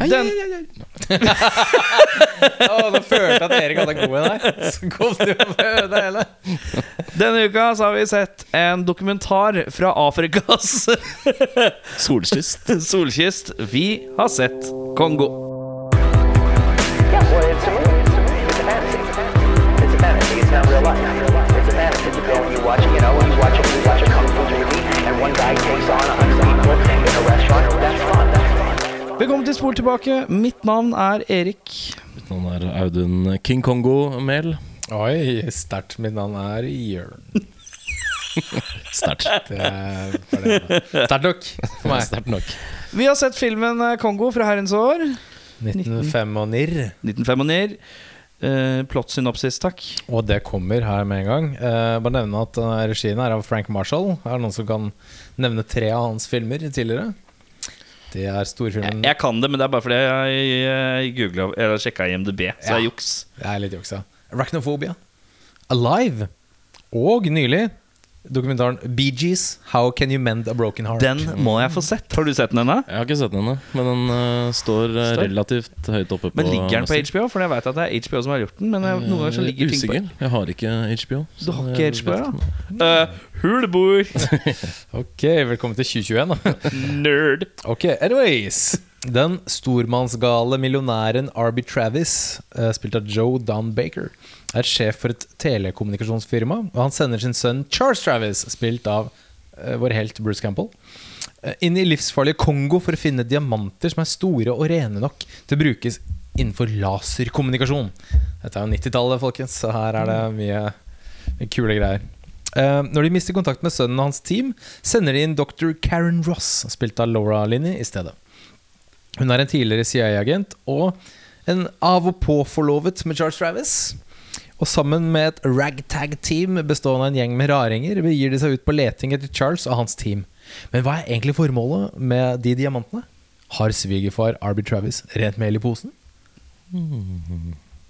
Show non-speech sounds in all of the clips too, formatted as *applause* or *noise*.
Den, Å, nå følte jeg at Erik hadde god en der. Så kom du med det hele. denne uka så har vi sett en dokumentar fra Afrikas Solkyst. *laughs* solkyst. Vi har sett Kongo. Velkommen til Spol tilbake. Mitt navn er Erik. Mitt navn er Audun King Kongo-Mel. Oi, sterkt. Mitt navn er Jørn. *laughs* Sterkt. Er. Sterkt nok for meg. Sterkt nok. Vi har sett filmen eh, Kongo fra herrens år. 1905 og nirr. 1905 og ned. Uh, Plottsynopsis, takk. Og det kommer her med en gang. Uh, bare nevne at uh, regien er av Frank Marshall. Er det noen som kan nevne tre av hans filmer tidligere? Det er Jeg, storfilmen jeg kan det, men det er bare fordi jeg, jeg googla Eller sjekka IMDb, så det er Ja. juks. Det er litt juksa. Arachnophobia. Alive. Og nylig dokumentaren Bee Gees How Can You Mend a Broken Heart. Den må jeg få sett. Har du sett den ennå? Jeg har ikke sett den ennå, men den uh, står, eh, Står? relativt høyt oppe på Men ligger den på. HBO? For jeg vet at det er HBO som har gjort den. Men jeg, noen ganger så ligger ting på Usikker. Jeg har ikke HBO. Du har jeg ikke HBO, da ja? Uh, huleboer. *laughs* Ok, velkommen til 2021 da Nerd. Ok, anyways Den stormannsgale millionæren Arby Travis uh, Spilt av Joe Don Baker Er sjef for et telekommunikasjonsfirma Og han sender sin sønn Charles Travis Spilt av uh, vår helt Bruce Campbell uh, Inn i livsfarlige Kongo For å finne diamanter som er store og rene nok Til å brukes innenfor laserkommunikasjon Dette er jo 90-tallet folkens Så her er det mye, kule greier Uh, når de mister kontakt med sønnen og hans team, sender de inn Dr. Karen Ross, spilt av Laura Linney, i stedet. Hun er en tidligere CIA-agent og en av og på-forlovet med Charles Travis. Og sammen med et ragtag-team bestående av en gjeng med raringer begir de seg ut på leting etter Charles og hans team. Men hva er egentlig formålet med de diamantene? Har svigerfar Arby Travis rent mel i posen?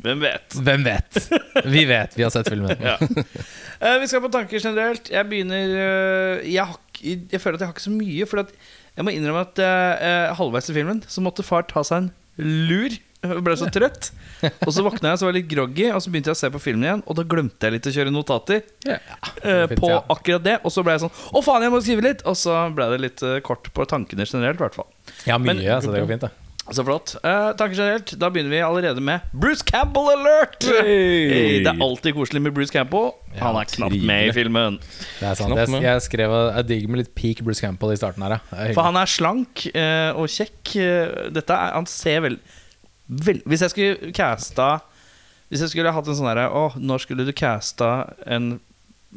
Hvem vet? Hvem vet? Vi vet, vi har sett filmen. Ja. Eh, vi skal på tanker generelt. Jeg begynner eh, jeg, har, jeg føler at jeg har ikke så mye. For jeg må innrømme at uh, halvveis i filmen så måtte far ta seg en lur. Jeg ble så trøtt. Og så våkna jeg så var jeg litt groggy, og så begynte jeg å se på filmen igjen. Og da glemte jeg litt å kjøre notater ja, fint, på ja. akkurat det. Og så ble jeg sånn Å, faen, jeg må skrive litt! Og så ble det litt eh, kort på tankene generelt, i hvert fall. Ja, mye, Men- så det går fint, da. Så flott. Uh, tanker generelt. Da begynner vi allerede med Bruce Campbell alert! Hey, det er alltid koselig med Bruce Campbell. Ja, Han er knapt med i filmen. Det er sant. Jeg, jeg skrev Jeg digger med litt peak Bruce Campbell i starten her. Er. For han er slank uh, og kjekk. Eh, Dette er, Han ser vel, vel Hvis jeg skulle casta Hvis jeg skulle hatt en sånn herre Å, når skulle du casta en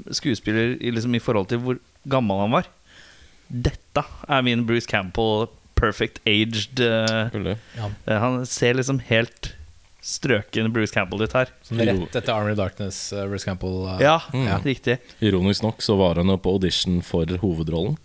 skuespiller i, liksom, i forhold til hvor gammel han var? Dette er min Bruce Campbell perfect aged uh, Veldig. eh, Han ser liksom helt strøken Bruce Campbell ut her. Som rett etter Army of Darkness, uh, Bruce Campbell. uh, Ja, Mm. riktig. Ironisk nok så var han jo på audition for hovedrollen,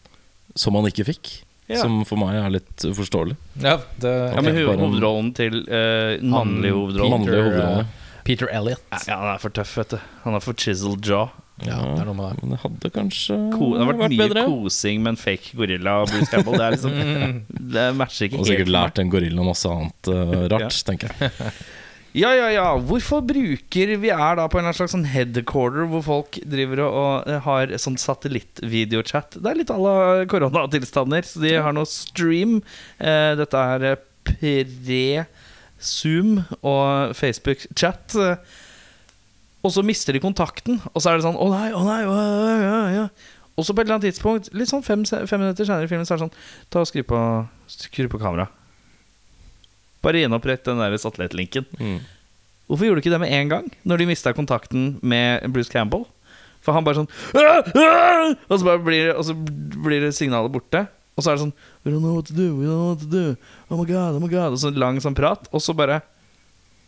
som han ikke fikk. Ja. Som for meg er litt uforståelig. ja, det, Ja, men hovedrollen til uh, Han- mannlig hovedrollen Peter, hovedrolle. uh, Peter Elliot. Ja, han er for tøff, vet du. Han er for chiseled jaw. Ja, det er noe med det. Men det hadde kanskje Ko det har vært, vært mye bedre. kosing med en fake gorilla og Bruce Campbell. Det, er liksom, *laughs* det matcher ikke Og helt. sikkert for meg. lært en gorilla masse annet uh, rart, tenker jeg. *laughs* Ja, ja, ja. Hvorfor bruker vi er da på en slags sånn headquarter hvor folk driver og, og eh, har sånn satellittvideochat? Det er litt à la koronatilstander, så de har noe stream. Eh, dette er eh, pre-Zoom og Facebook-chat. Og så mister de kontakten, og så er det sånn Å nei, å nei, å, ja, ja. Og så på et eller annet tidspunkt, litt sånn fem, fem minutter senere i filmen, så er det sånn Ta og skru på, skru på kameraet. Bare gjenopprett den der satellittlinken. Mm. Hvorfor gjorde du ikke det med en gang? Når de mista kontakten med Bruce Campbell? For han bare sånn! Og så, bare blir, og så blir det signalet borte. Og så er det sånn We don't know what to do, we don't know what to do. Oh my god, oh my god Og så lang sånn prat. Og så bare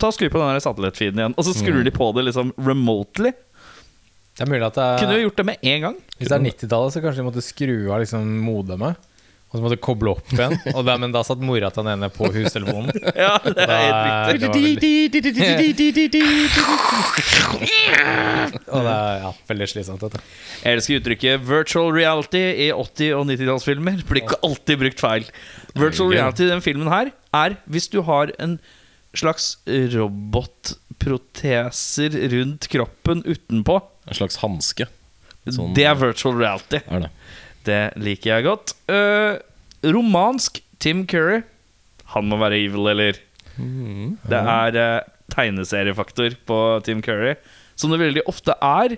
Ta og Skru på den satellittfeeden igjen. Og så skrur de på det liksom remotely. Det er mulig at det Kunne er, du gjort det med en gang? Hvis det er 90-tallet, så kanskje de måtte skru av liksom modemet. Og så måtte du koble opp igjen. Og da, men da satt mora til han ene på hustelefonen. *laughs* Ja, det er helt riktig. *laughs* Og det er ja, veldig slitsomt. Dette. Jeg elsker uttrykket 'virtual reality' i 80- og 90-tallsfilmer. Blir ikke alltid brukt feil. Virtual reality i den filmen her er hvis du har en slags robotproteser rundt kroppen utenpå. En slags hanske. Sånn- Det er virtual reality. Er det. Det liker jeg godt. Uh, romansk Tim Curry. Han må være evil, eller? Det er uh, tegneseriefaktor på Tim Curry, som det veldig ofte er,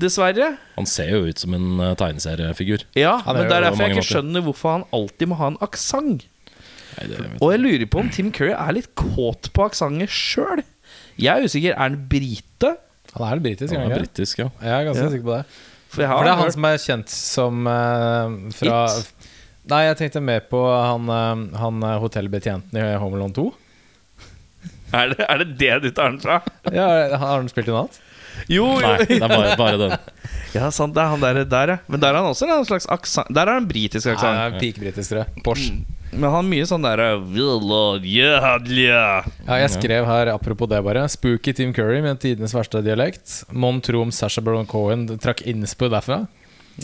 dessverre. Han ser jo ut som en eh, tegneseriefigur. Ja, Han er men det er derfor jeg ikke måter. skjønner hvorfor han alltid må ha en aksent. Og jeg lurer på om Tim Curry er litt kåt på aksenten sjøl. Jeg er usikker. Er han brite? Han er britisk, han er britisk, ja. Jeg er ganske Ja. sikker på det. For, jeg har For det er han hørt- som er kjent som uh, fra It? Nei, jeg tenkte mer på han, uh, han eh, hotellbetjenten i Home Alone 2. er, det, er det det du tar den fra? Ja, Har han spilt i natt? Jo, jo. Nei, det er bare, bare den. *laughs* Ja, sant, det er han der, der ja. Men der har han også en slags aksent. Der er han britisk aksent. er Pikebritisk, tror jeg. Porsche. Men han har mye sånn derre yeah. Ja, jeg skrev her, apropos det bare Spooky Tim Curry med tidenes verste dialekt. Mon tro om Sasha Baron Cohen trakk innspo derfra.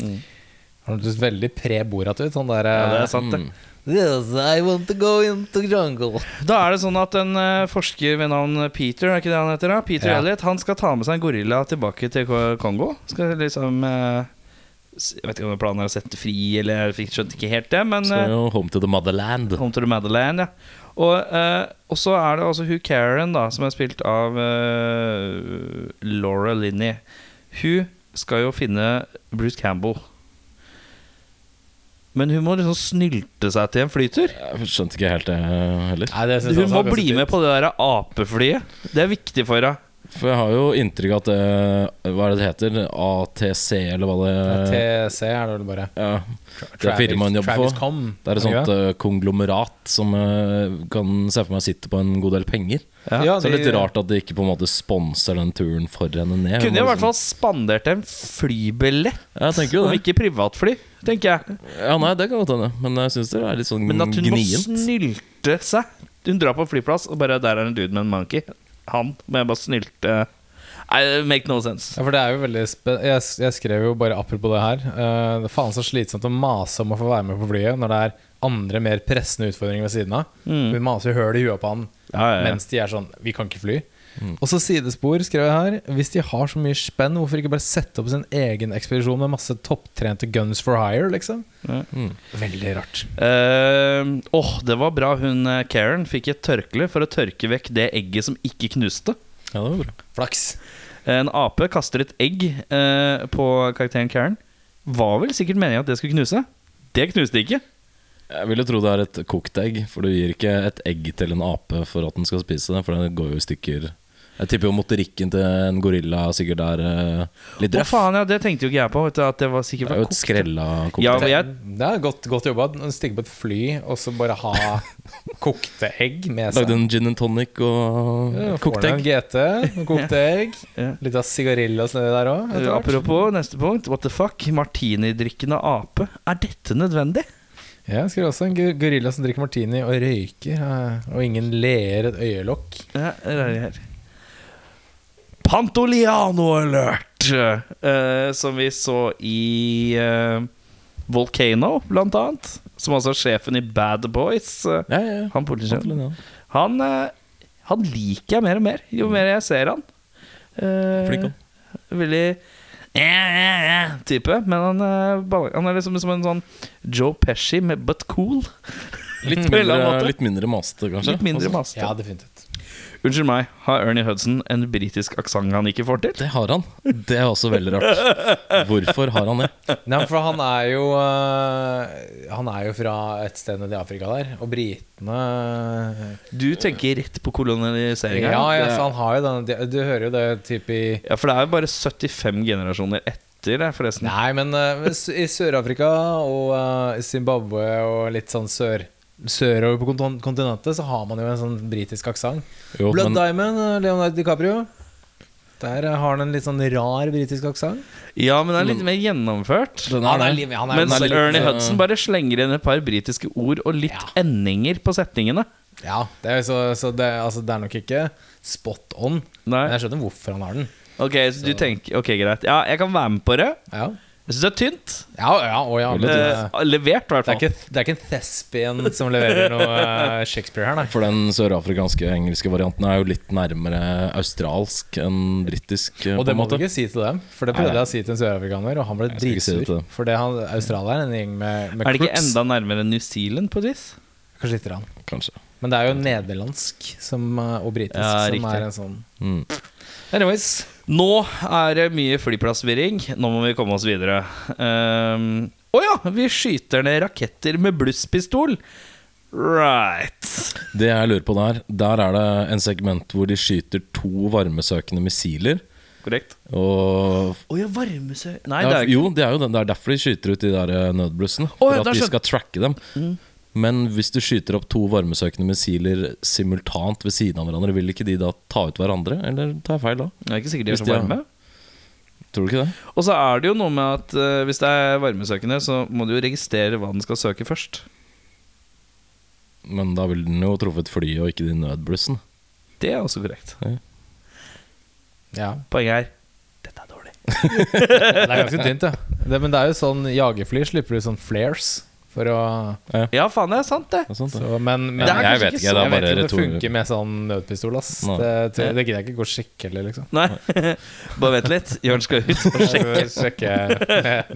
Han hørtes veldig pre-Borat ut. Sånn der Ja, det eh, er sant, det. Mm. Yes, I want to go into jungle. Da er det sånn at en eh, forsker ved navn Peter, er ikke det han heter da? Peter Ja. Elliot, han skal ta med seg en gorilla tilbake til Kongo. Skal liksom eh, Jeg vet ikke om planen er å sette fri, eller jeg fikk- skjønte ikke helt det, men så eh, jo home to the motherland. Home to the Motherland, ja. Og, eh, og så er det altså hun Karen, da, som er spilt av eh, Laura Linney. Hun skal jo finne Bruce Campbell. Men hun må liksom snylte seg til en flytur. Jeg skjønte ikke helt det heller. Nei, det Hun må bli med på det der apeflyet. Det er viktig for henne. For jeg har jo inntrykk av at det Hva er det det heter? ATC, eller hva det TC er det vel bare. ja, Det firmaet han jobber Travis for. Com. Det er et sånt uh, konglomerat som uh, kan se for meg sitter på en god del penger. Ja. Ja, Så det er litt rart at de ikke på en måte sponser den turen for henne ned. Kunne Hun i hvert fall liksom- spandert en flybillett, Ja, jo om ikke privatfly, tenker jeg. Ja, nei, det kan godt hende. Men jeg syns det er litt sånn gnient. Men at hun må gnient. snylte seg. Hun drar på en flyplass, og bare der er en dude med en monkey. Han men jeg bare snylte Nei, make no sense. Ja, for det er jo veldig jeg, jeg skrev jo bare apropos det her. Uh, det er faen så slitsomt å mase om å få være med på flyet når det er andre mer pressende utfordringer ved siden av. Mm. Vi maser jo høl i huet på han Ja, ja, ja. mens de er sånn Vi kan ikke fly. Og så sidespor, skrev jeg her. Hvis de har så mye spenn, hvorfor ikke bare sette opp sin egen ekspedisjon med masse topptrente guns for hire, liksom? Mm. Veldig rart. Eh, Åh, det var bra. Hun eh, Karen fikk et tørkle for å tørke vekk det egget som ikke knuste. Ja, det var bra. Flaks. En ape kaster et egg uh, på karakteren Karen. Var vel sikkert meningen at det skulle knuse. Det knuste ikke. Jeg vil jo tro det er et kokt egg, for du gir ikke et egg til en ape for at den skal spise det, for det går jo i stykker. Jeg tipper jo motorikken til en gorilla sikkert er uh, litt Å faen, ja, Det tenkte jo ikke jeg på. Vet du, at det var Det er jo et kokt. skrella kokt Ja, jeg, Det er godt, godt jobba. Stikke på et fly og så bare ha *laughs* kokte egg med seg. Lagde en gin and tonic og Ja, kokte egg. GT, kokte egg. Ja. Litt av sigarillos nedi der òg. Apropos neste punkt. What the fuck? Martinidrikkende ape. Er dette nødvendig? Ja, jeg skriver også en gorilla som drikker martini og røyker, eh, og ingen ler et øyelokk. Ja, det er det her. Pantoliano alert! Uh, som vi så i uh, Volcano, blant annet. Som altså er sjefen i Bad Boys. Uh, Ja, ja, ja. han politisjefen. Han, han liker jeg mer og mer jo mer jeg ser han. Eh, Flink han. Veldig ja, ja, ja, type. Men han, han er liksom som en sånn Joe Pesci, med but cool. Litt *laughs* mindre, litt mindre maste, kanskje. Litt mindre maste. Ja, definitivt. Unnskyld meg, har Ernie Hudson en britisk aksent han ikke får til? Det har han. Det er også veldig rart. Hvorfor har han det? Nei, for han er jo eh, Han er jo fra et sted nede i Afrika der, og britene Du tenker rett på koloniseringa? Ja, ja, så han har jo denne Du hører jo det typ i Ja, for det er jo bare 75 generasjoner etter det, forresten. Nei, men uh, i Sør-Afrika og uh, i Zimbabwe og litt sånn sør sørover på kontin- kontinentet, så har man jo en sånn britisk aksent. Blood men Diamond, eh, Leonardo DiCaprio. Der har han en litt sånn rar britisk aksent. Ja, men det er litt mer gjennomført. Den Han er er han er- Mens er litt- Ernie eh, Hudson bare slenger inn et par britiske ord og litt Ja. endinger på setningene. Ja, det er, så, så det, altså, det er nok ikke spot on. Nei. Men jeg skjønner hvorfor han har den. Ok, så du tenker Ok, greit. Ja, jeg kan være med på det. Ja, Jeg syns det er tynt. ja, ja, å, ja det, Eh, levert, i hvert det, er fall. ikke, det er ikke en thespian som leverer noe eh, Shakespeare her, nei. For den sørafrikanske engelske varianten er jo litt nærmere australsk enn britisk. eh, Og det måtte må du ikke si til dem, for det prøvde jeg å si til en sørafrikaner, og han ble dritsur. si for det han, Australia er en gjeng med, med Er det ikke crooks. enda nærmere New Zealand på et vis? Kanskje litt. Rann. Kanskje. Men det er jo nederlandsk som, og britisk Ja, som riktig. er en sånn Mm. Anyways. Nå er det mye flyplassvirring. Nå må vi komme oss videre. Å um, oh ja! Vi skyter ned raketter med blusspistol. Right. Det jeg lurer på der, der er det en segment hvor de skyter to varmesøkende missiler. Korrekt. Og Å ja, varmesø... Nei, ja, det er ikke Jo, det er jo den, det er derfor de skyter ut de der nødblussene. Oh, ja, For at vi de skal tracke dem. Men hvis du skyter opp to varmesøkende missiler simultant ved siden av hverandre, vil ikke de da ta ut hverandre? Eller tar jeg feil da? Det er ikke sikkert de er så er- varme. Tror du ikke det? Og så er det jo noe med at uh, hvis det er varmesøkende, så må du jo registrere hva den skal søke først. Men da vil den jo truffet flyet og ikke de nødblussene. Det er også korrekt. Ja. Poenget er dette er dårlig. *laughs* Det er ganske tynt, ja. Det, men det er jo sånn jagerfly slipper du sånn flares for å Ja, faen, det er sant, det. Det er sant, det. så, Men, men Det jeg vet ikke ikke, det jeg vet ikke om det funker med sånn nødpistol. Ass. no. Det, det, det gidder jeg ikke gå og sjekke heller, liksom. Nei, *laughs* bare vent litt. Jørn skal ut og sjekke. sjekke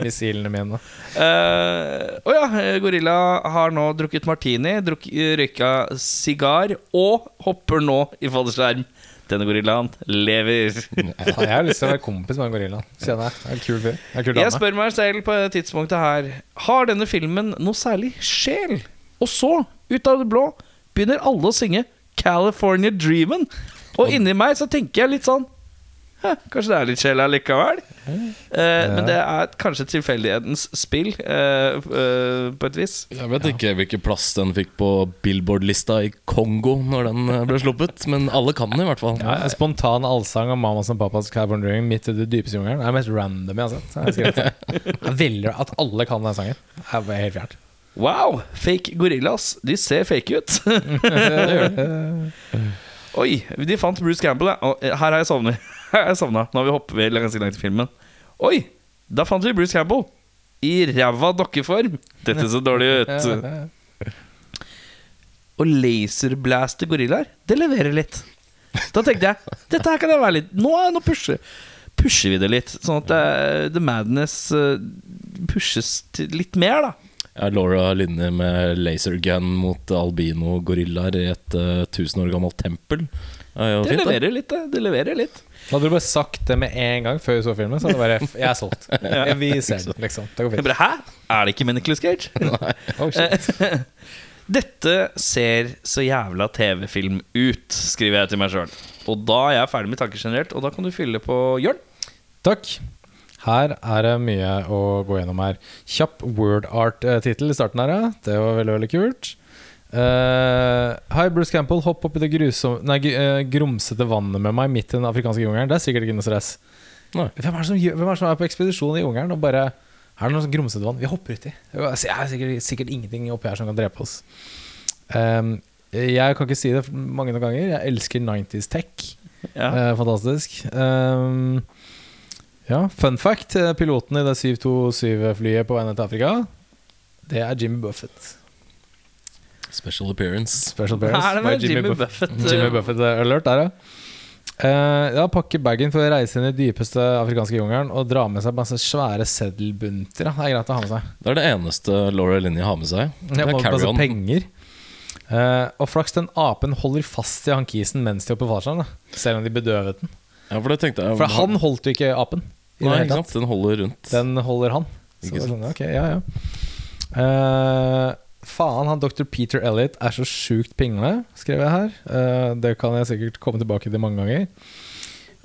missilene mine. Eh, Å ja, Gorilla har nå drukket martini, drukk, røyka sigar og hopper nå i fallskjerm. Denne gorillaen lever. Jeg har lyst til å være kompis med en gorilla. Kjenner jeg. Det er en kul fyr. En kul Jeg spør meg selv på det tidspunktet her Har denne filmen noe særlig sjel? Og så, ut av det blå, begynner alle å synge 'California Dreamin'. Og inni meg så tenker jeg litt sånn «Hæ, *laughs* Kanskje det er litt sjel likevel? Eh, Men det er kanskje tilfeldighetens spill, eh, eh, på et vis. Jeg vet ikke hvilken plass den fikk på Billboard-lista i Kongo når den eh, ble sluppet, men alle kan den i hvert fall. Ja, spontan allsang av Mamas and Papas Cavern Dreaming midt i det dypeste jungelen. Det er det mest random jeg har sett. Veldig *laughs* At alle kan den sangen, Det er helt fjernt. Wow! Fake gorillas. De ser fake ut. *laughs* Oi, de fant Bruce Campbell. Ja. Eh, her har jeg sovnet. *laughs* Jeg savna. Nå har vi hoppet vel ganske langt i filmen. Oi! Da fant vi Bruce Campbell. I ræva dokkeform. Dette så dårlig ut. *laughs* Og laserblaste gorillaer, det leverer litt. Da tenkte jeg dette her kan jeg være litt Nå, nå pusher, pusher vi det litt. Sånn at uh, The Madness uh, pushes til litt mer, da. Ja, Laura Linne med lasergun mot albino-gorillaer i et uh, tusen år gammelt tempel. Det Det fint, leverer litt, det. Det leverer litt. Hadde du bare sagt det med en gang før vi så filmen, så hadde det bare Jeg er solgt. *laughs* Jeg, vi ser den, liksom. Det går Jeg fint. bare, Hæ? Er det ikke med Nicolas Cage? *laughs* Oh, shit. *laughs* Dette ser så jævla TV-film ut, skriver jeg til meg sjøl. Og da er jeg ferdig med tanker generelt, og da kan du fylle på Jørn. Takk. Her er det mye å gå gjennom her. Kjapp word art-tittel i starten her, ja. Det var veldig, veldig kult. Eh, Hei, Bruce Campbell, hopp opp i det grusom, nei, eh, grumsete vannet med meg midt i den afrikanske jungelen. Det er sikkert ikke noe stress. Hvem er, som, hvem er det som er på ekspedisjon i jungelen og bare Er det noe sånn grumsete vann? Vi hopper uti. Det er sikkert, sikkert ingenting oppi her som kan drepe oss. Um, jeg kan ikke si det mange ganger. Jeg elsker 90s tech. Ja. Uh, fantastisk. Um, ja, fun fact. Piloten i det 727-flyet på vei ned til Afrika, det er Jimmy Buffett. Special appearance. Special Hva Bears. er det med Jimmy Buff- Buffett? Jimmy Buffett eh, alert der, ja. Uh, ja, pakke bagen for å reise inn i dypeste afrikanske jungelen og dra med seg masse svære seddelbunter. Ja. Det er greit å ha med seg. Det er det eneste Laura Linje har med seg. Det er masse carry on. penger. Uh, og flaks den apen holder fast i hankisen mens de hopper fra seg, Selv om de bedøvet den. Ja, for det tenkte jeg For han holdt jo ikke apen. I Nei, ikke sant? Den holder rundt. Den holder han. Så Ikke sant. sånn, ok, ja, ja. Eh, faen, han dr. Peter Elliot er så sjukt pingle, skrev jeg her. Uh, det kan jeg sikkert komme tilbake til mange ganger.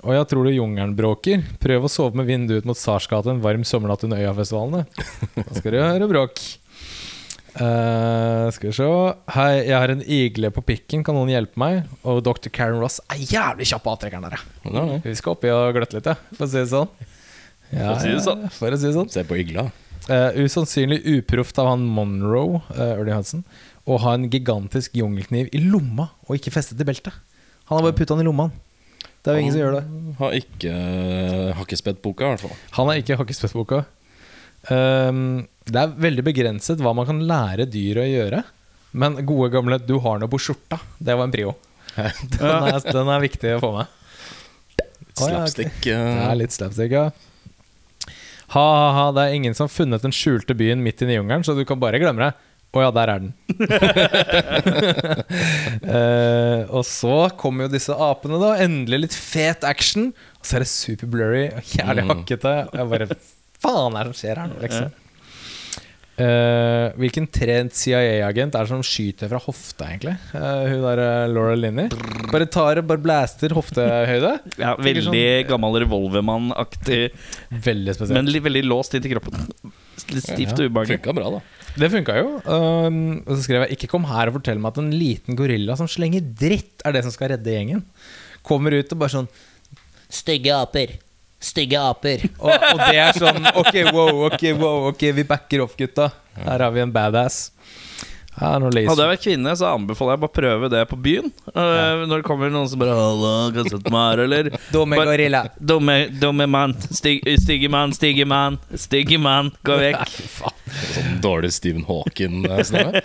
Og jeg tror du jungelen bråker. Prøv å sove med vinduet ut mot Sars gate en varm sommernatt under Øyafestivalene. Da skal du høre bråk. Uh, skal vi se Hei, jeg har en igle på pikken, kan noen hjelpe meg? Og dr. Karen Ross er jævlig kjapp på avtrekkeren der, ja. Vi skal oppi og gløtte litt, ja. For å si det sånn. Ja, For å si det sånn. ja, For å si det sånn. Se på igla. Eh, usannsynlig uproft av han Monroe, uh, Ernie Hudson, å ha en gigantisk jungelkniv i lomma og ikke festet i beltet. Han har bare putta den i lomma. Det er jo ingen som gjør det. Har ikke hakkespettboka, i hvert fall. Han er ikke hakkespettboka. Um, det er veldig begrenset hva man kan lære dyr å gjøre. Men gode gamle 'du har noe på skjorta', det var en prio. *laughs* Den er, den er viktig å få med. Å, ja, ok. Det eh, er litt slapstick, ja. Ha-ha-ha, det er ingen som har funnet den skjulte byen midt inne i jungelen, så du kan bare glemme det. Å ja, der er den. uh, *laughs* og så kommer jo disse apene, da. Endelig litt fet action. Og så er det super blurry og jævlig Mm. hakkete. Og jeg bare Faen er det som skjer her nå, liksom? Eh, hvilken trent CIA-agent er det som skyter fra hofta, egentlig? Uh, hun der eh, Laura Linney? Bare tar og bare blaster hoftehøyde? *laughs* Ja, veldig sånn- gammel revolvermann-aktig, Veldig spesielt. men veldig låst inn til kroppen. Litt stivt og ubehagelig. Funka bra, da. Det funka jo. Um, og så skrev jeg 'Ikke kom her og fortell meg at en liten gorilla som slenger dritt, er det som skal redde gjengen'. Kommer ut og bare sånn Stygge aper. Stygge aper. *laughs* Og, og det er sånn Ok, wow, ok, wow, ok, vi backer off, gutta. Her har vi en badass. Ja. Hadde jeg vært kvinne, så anbefaler jeg bare å prøve det på byen. Eh, Når det kommer noen som bare 'Hallo, kan du sette meg her', eller *laughs* Dumme gorilla. Dumme, dumme mann. Stygge mann, stygge mann. Stygge mann, gå vekk. *laughs* Sånn dårlig Stephen Hawking-stemme.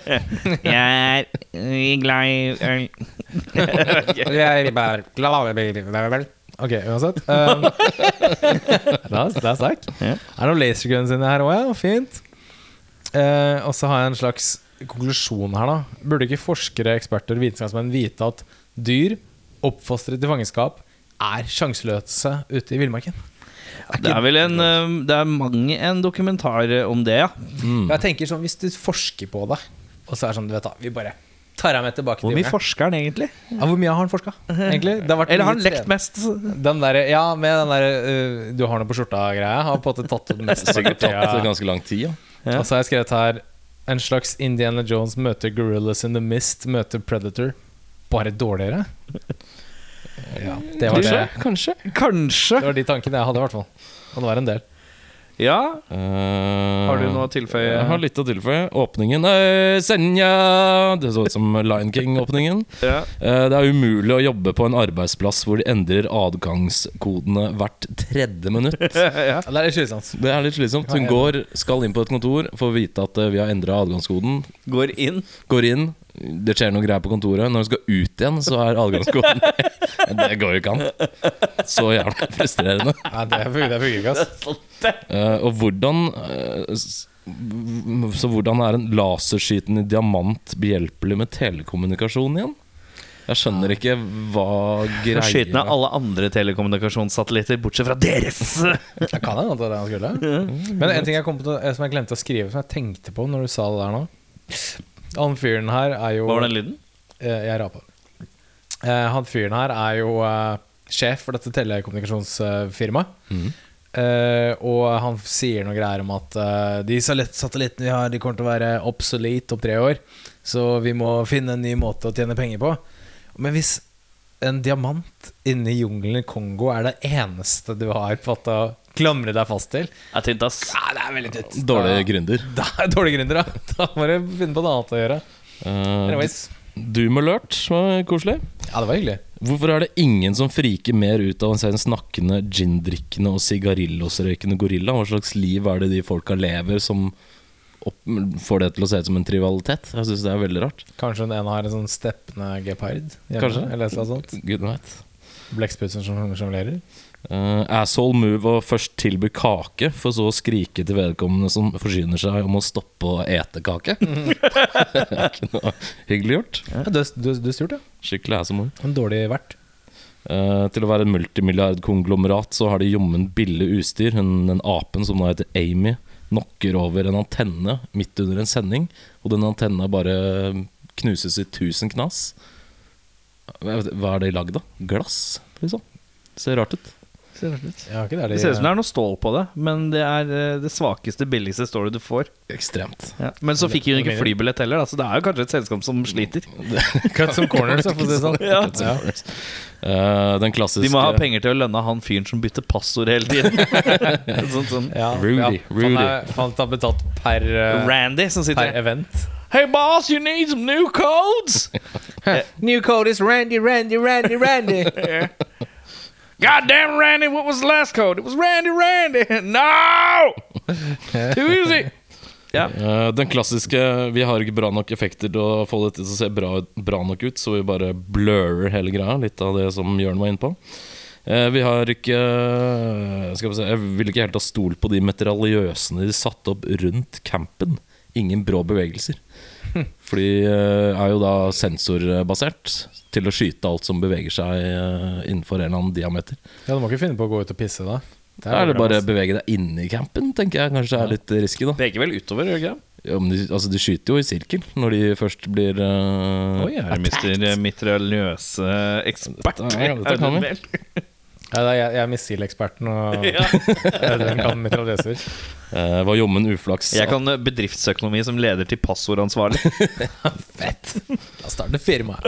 Jeg er øh, glad i øl. Ok, uansett. Um, *laughs* det er, det er sterkt. Ja. Er det noen laserguns inni her òg, ja? Fint. Uh, og så har jeg en slags konklusjon her, da. Burde ikke forskere, eksperter, vitenskapsmenn vite at dyr oppfostret til fangenskap er sjanseløse ute i villmarken? Det er vel en øh, Det er mange en dokumentar om det, ja. Jeg tenker sånn, Hvis du forsker på det, og så er det sånn, du vet da, vi bare tar jeg med tilbake Hvor til mye jungelen. forsker han egentlig? Ja, hvor mye har han forska, egentlig? Det har vært Eller har han mye lekt trening. mest? Den der, ja, med den der uh, Du har noe på skjorta-greia. Har på en måte tatt det meste Sikkert tatt det ganske lang tid. Ja. Ja. Og så har jeg skrevet her En slags Indiana Jones møter Gorillas in the Mist møter Predator. Bare dårligere. Ja, det var, det. Kanskje. Kanskje. det var de tankene jeg hadde, i hvert fall. Og det var en del. Ja. Uh, Har du noe å tilføye? Jeg har litt å tilføye. Åpningen eh, Senja Det så ut som Lion King-åpningen. Ja. uh, Det er umulig å jobbe på en arbeidsplass hvor de endrer adgangskodene hvert tredje minutt. *laughs* ja. Ja, det er litt slitsomt. Det er litt slitsomt. Hun går, skal inn på et kontor, får vite at eh, vi har endra adgangskoden. Går inn. Går inn, det skjer noe greier på kontoret. Når du skal ut igjen, så er adgangskoden *laughs* Det går jo ikke an. Så jævla frustrerende. Ja, det fungerer ikke, ass. Eh, og hvordan eh, Så hvordan er en laserskytende diamant behjelpelig med telekommunikasjon igjen? Jeg skjønner ikke hva greia Skyte ned alle andre telekommunikasjonssatellitter, bortsett fra deres. *laughs* Det kan hende det er det han skulle. Men en ting jeg kom på som jeg glemte å skrive, som jeg tenkte på når du sa det der nå Han fyren her er jo Hva var den lyden? Eh, Jeg rapa. Eh, han fyren her er jo eh, sjef for dette telekommunikasjonsfirmaet. Mm. Eh, og han sier noe greier om at eh, de satellitt- satellittene vi har, De kommer til å være obsolete om tre år. Så vi må finne en ny måte å tjene penger på. Men hvis en diamant inne i jungelen i Kongo er det eneste du har på å klamre deg fast til Det er tynt, ass. ja, Det er veldig tynt. Dårlig Da- gründer. *laughs* Da dårlig gründer, da. *laughs* Da må du finne på noe annet å gjøre. Uh. Doom Alert var koselig. Ja, det var hyggelig. Hvorfor er det ingen som friker mer ut av å se en snakkende, gindrikkende og sigarillosrøykende gorilla? Hva slags liv er det de folka lever som opp, får det til å se ut som en trivalitet? Jeg syns det er veldig rart. Kanskje den ene har en sånn steppende gepard? Kanskje. Eller annet sånt. Gud vet. Blekkspruter som sjonglerer. Uh, asshole move å først tilby kake, for så å skrike til vedkommende som forsyner seg om å stoppe å ete kake. *laughs* det er ikke noe hyggelig gjort. Ja, du, du, du styrte, ja. Skikkelig asshole move. En dårlig vert. Uh, til å være en multimilliardkonglomerat så har de jommen billig utstyr. Hun, den apen som nå heter Amy, knocker over en antenne midt under en sending. Og den antenna bare knuses i tusen knas. Hva hva er det lagd av? Glass, liksom? Ser rart ut. Ser rart ut. Ja, ikke der de, Det ser ut som det er noe stål på det, men det er eh, det svakeste, billigste stålet du får. Ekstremt. Ja. Men så fikk hun ikke flybillett heller, da, så det er jo kanskje et selskap som sliter. *laughs* Cut some corners, for å si det sånn. *laughs* Ja. Ja. Eh, den klassiske De må ha penger til å lønne han fyren som bytter passord hele tiden. *laughs* sånn, sånn. Ja, Rudy, ja, Rudy. Han, er, han tar betalt per, eh, Randy som per event. Hey boss, you need some new codes? New code is Randy, Randy, Randy, Randy. God damn Randy, what was the last code? It was Randy, Randy. *laughs* No! Too easy. Ja. Uh, Den klassiske Vi har ikke bra nok effekter til å få dette til å se bra, bra nok ut, så vi bare blurrer hele greia. Litt av det som Jørn var inne på. Uh, Vi har ikke Skal vi se Jeg vil ikke helt ha stolt på de materialiøsene de satte opp rundt campen. Ingen brå bevegelser. *laughs* De eh, er jo da sensorbasert til å skyte alt som beveger seg eh, innenfor en eller annen diameter. Ja, du må ikke finne på å gå ut og pisse, da. Det Da er det bare å bevege deg inni campen, tenker jeg kanskje er litt risky, da. Peker vel utover, gjør ikke det? Ja, men de, altså, de skyter jo i sirkel når de først blir uh, Oi, er det mister mitraljøse ekspert? Ja, det kan vi. Ja, da, jeg, jeg er missileksperten, og *laughs* *laughs* den kan mitraljøser. Uh, var jommen uflaks. Jeg kan eh, bedriftsøkonomi som leder til passordansvarlig. *laughs* Fett! Da starter firmaet.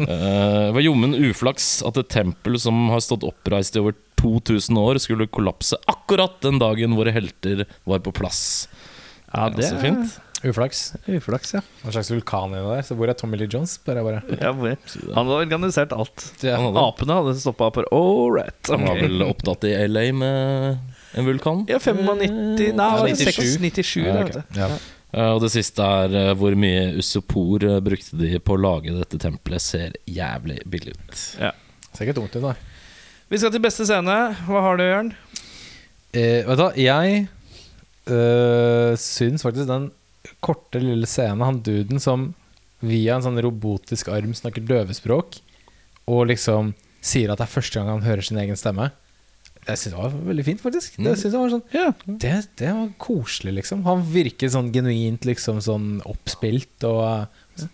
uh, var jommen uflaks at et tempel som har stått oppreist i over 2000 år, skulle kollapse akkurat den dagen våre helter var på plass. Ja, Det er så fint. Uflaks. Uflaks, ja. En slags vulkan i det der. Så hvor er Tommy Lee Jones? Bare, bare. ja hvor- han hadde organisert alt. Ja. Han hadde- Apene hadde stoppa på All right. Han var vel opptatt i LA med en vulkan. Ja, 95 Nei, var det 97? 6, 97 Ja, ok. Ja. Eh, og det siste er eh, hvor mye usopor eh, brukte de på å lage dette tempelet. Ser jævlig billig ut. Ser ikke tungt ut, da. Vi skal til beste scene. Hva har du, Jørn? Eh, vet du hva, jeg øh, syns faktisk den korte, lille scene, han duden som via en sånn robotisk arm snakker døvespråk, og liksom sier at det er første gang han hører sin egen stemme Jeg syns det var veldig fint, faktisk. Det, synes jeg var sånn, Ja. det, det var koselig, liksom. Han virker sånn genuint liksom sånn oppspilt og så,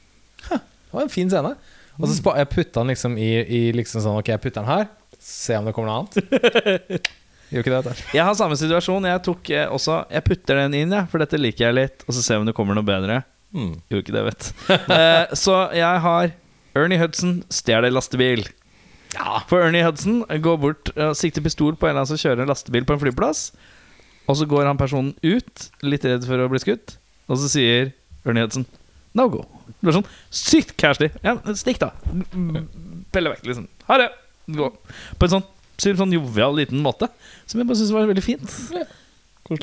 huh, Det var en fin scene. Og så jeg putta den liksom i, i liksom sånn Ok, jeg putter den her. Se om det kommer noe annet. *laughs* Gjør ikke det? Jeg har samme situasjon. Jeg tok eh, også Jeg putter den inn, jeg, for dette liker jeg litt. Og så ser vi om det kommer noe bedre. Mm. Gjorde ikke det, vet *laughs* eh, Så jeg har Ernie Hudson stjeler lastebil. For Ernie Hudson går bort og sikter pistol på en eller annen som kjører en lastebil på en flyplass. Og så går han personen ut, litt redd for å bli skutt. Og så sier Ernie Hudson no go. Det blir sånn sykt casually. Ja, stikk, da. Pelle vekk, liksom. Ha det. Gå. På en sånn, sykt sånn jovial liten måte. Som jeg bare syns var veldig fint.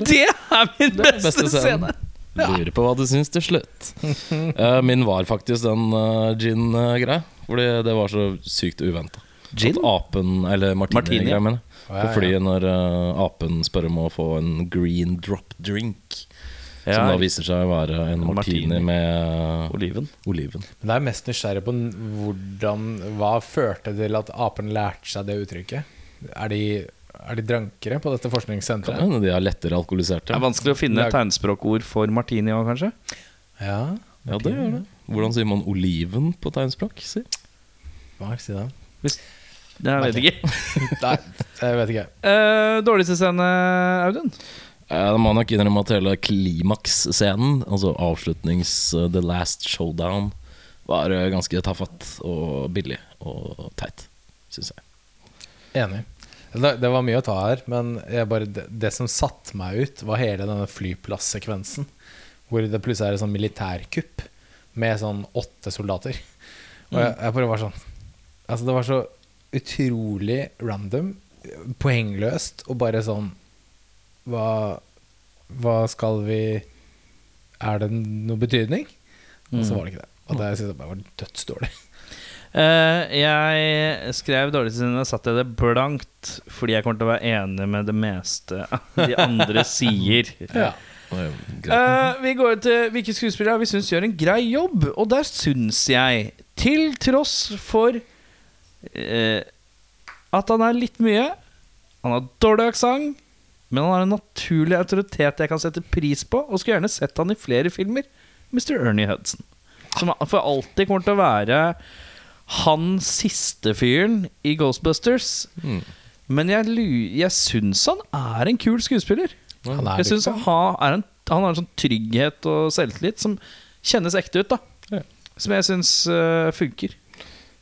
Det er min beste, beste scene. scene! Lurer på hva du syns til slutt. uh, *laughs* min var faktisk den uh, gin-greia. Fordi det var så sykt uventa. Gin? At apen, eller Martini, martini-greia, martini. mener jeg. Å, ja, På ja. flyet når uh, apen spør om å få en green drop drink. Ja, Som da viser seg å være en martini, martini. med Oliven. oliven. Men da er mest nysgjerrig på hvordan Hva førte til at apen lærte seg det uttrykket? Er de, er de drankere på dette Kan forskningssenteret? hende de er lettere Det alkoholiserte. er vanskelig å finne tegnspråkord for martini òg, kanskje? Ja, Ja, det gjør det. Hvordan sier man oliven på tegnspråk? Si? hva si det? Det jeg vet ikke. *laughs* Nei, jeg vet ikke. Uh, *laughs* dårligste scene, Audun? Eh, Da må jeg nok innrømme at hele klimaksscenen, altså avslutnings uh, The Last Showdown, var eh, ganske tafatt og billig og teit, syns jeg. Enig. Det, det var mye å ta her, men jeg bare, det, det som satte meg ut, var hele denne flyplassekvensen. Hvor det plutselig er et sånn militærkupp med sånn åtte soldater. Og jeg, jeg bare var sånn Altså, det var så utrolig random, poengløst, og bare sånn Hva, hva skal vi Er det noe betydning? Og så var det ikke det. Og det syns jeg bare var dødsdårlig. Eh, jeg skrev dårligste scene, satte jeg det blankt, fordi jeg kommer til å være enig med det meste de andre *laughs* sier. Ja. Eh, vi går til hvilke skuespillere vi syns gjør en grei jobb. Og der syns jeg, til tross for uh, at han er litt mye Han har dårlig aksent, men han har en naturlig autoritet jeg kan sette pris på, og skulle gjerne sett han i flere filmer. Mr. Ernie Hudson. Som for alltid kommer til å være han siste fyren i Ghostbusters. Mm. Men jeg, jeg syns han er en kul skuespiller. Han er Jeg synes han, har- en, han har en sånn trygghet og selvtillit som kjennes ekte ut. da Ja. Som jeg syns uh, funker.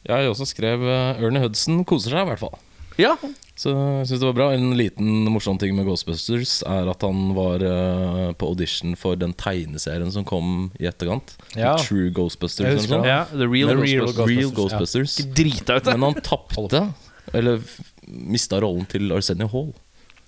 Jeg også skrev uh, Ernie Hudson koser seg, i hvert fall. Ja, Så jeg synes det var bra. En liten morsom ting med Ghostbusters er at han var uh, på audition for den tegneserien som kom i etterkant. Ja. True Ghostbusters. Husker ja The Real The Real Ghostbusters. Real Ghostbusters, det. Men han tapte, eller mista rollen til Arsenio Hall.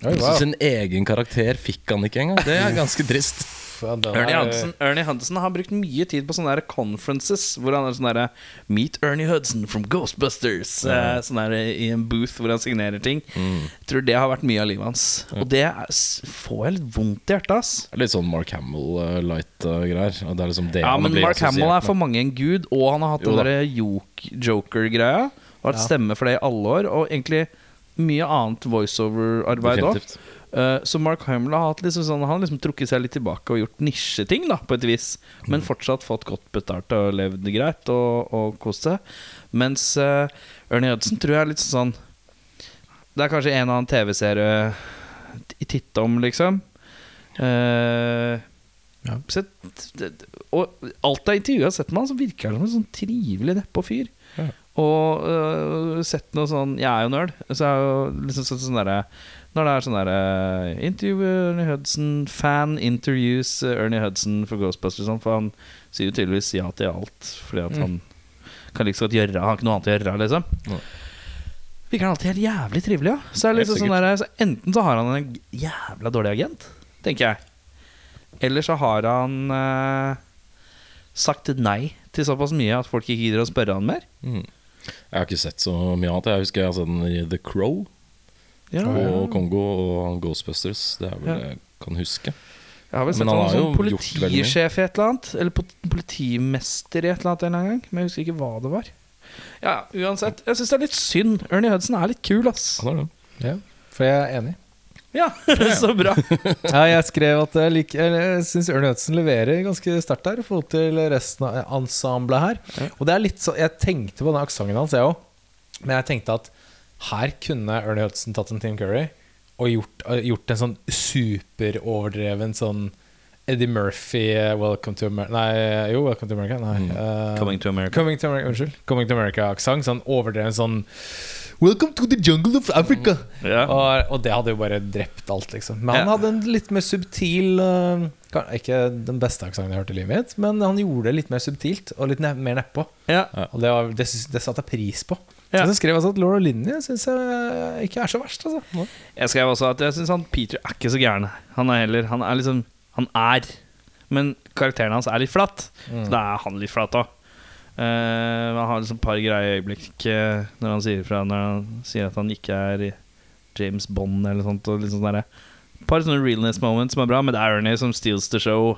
Oi, wow. sin egen karakter fikk han ikke engang. Det er ganske trist. *laughs* Ja, Ernie er- Hudson, Ernie Hudson har brukt mye tid på sånne der conferences hvor han er sånn derre Meet Ernie Hudson from Ghostbusters. Mm. Sånn der I en booth hvor han signerer ting. Mm. tror det har vært mye av livet hans. Og det er, får jeg litt vondt i hjertet, ass. Litt sånn Mark Hamill-light-greier. det er liksom det Ja, men blir Mark Hamill er for mange en gud, og han har hatt Jo den derre joke- joker-greia. Og hatt Ja. stemme for det i alle år, og egentlig mye annet voiceover-arbeid òg. Definitivt. så Mark Hamill har hatt liksom sånn, Han liksom trukket seg litt tilbake og gjort nisjeting, da, på et vis. Men fortsatt fått godt betalt og levd greit og, og kost seg. Mens uh, Ernie Hudson tror jeg er litt sånn Det er kanskje en annen TV-serie i titte om, liksom. Uh, Ja. sett, det, og alt jeg intervjuet har sett med han, så virker han som en sånn trivelig nedpå fyr. Ja. Og uh, sett noe sånn Jeg er jo nerd, så jeg er jo liksom sånn, sånn derre Når det er sånn derre Interview Ernie Hudson, fan interviews uh, Ernie Hudson for Ghostbusters, sånn, for han sier jo tydeligvis ja til alt. Fordi at han kan like så godt gjøre Han har ikke noe annet å gjøre, liksom. Ja. Virker han alltid helt jævlig trivelig, ja. Så, liksom sånn der, så enten så har han en jævla dårlig agent, tenker jeg. Eller så har han uh, sagt nei til såpass mye at folk ikke gidder å spørre han mer. Mm. Jeg har ikke sett så mye annet. Jeg husker jeg har sett den i The Crow Ja, og Kongo og Ghostbusters. Det er vel Ja. det jeg kan huske. Jeg har vel sett han som politisjef i et eller annet. Eller politimester i et eller annet en gang. Men jeg husker ikke hva det var. Ja, uansett. Jeg syns det er litt synd. Ernie Hudson er litt kul, ass. Han er det. Ja, for jeg er enig. Ja, *laughs* så bra. *laughs* Ja, jeg skrev at jeg, lik, jeg syns Ernie Hudson leverer ganske sterkt der i forhold til resten av ensemblet her. Og det er litt så Jeg tenkte på den aksenten hans, jeg òg. Men jeg tenkte at her kunne Ernie Hudson tatt en Tim Curry og gjort, uh, gjort en sånn superoverdreven sånn Eddie Murphy, uh, Welcome to America Nei, jo, Welcome to America. Nei, uh, Coming to America. Coming to America, unnskyld. Coming to America-aksent. Sånn overdreven sånn Welcome to the jungle of Africa. Ja. Og, og det hadde jo bare drept alt, liksom. Men han hadde en litt mer subtil uh, Ikke den beste aksenten jeg har hørt i livet mitt, men han gjorde det litt mer subtilt og litt ne mer nedpå. Ja. Og det, var, det, det satte jeg pris på. Ja. Så skrev jeg også at Laura Linney syns jeg ikke er så verst. Altså. Jeg skrev også at jeg syns han Peter er ikke så gæren. Han er heller Han er liksom Han er. Men karakteren hans er litt flatt. Så da er han litt flat òg. Han har liksom et par greie øyeblikk når han sier fra Når han sier at han ikke er James Bond eller sånt. Og liksom sånn Et par sånne realness moments som er bra, men det er Ernie som steals the show,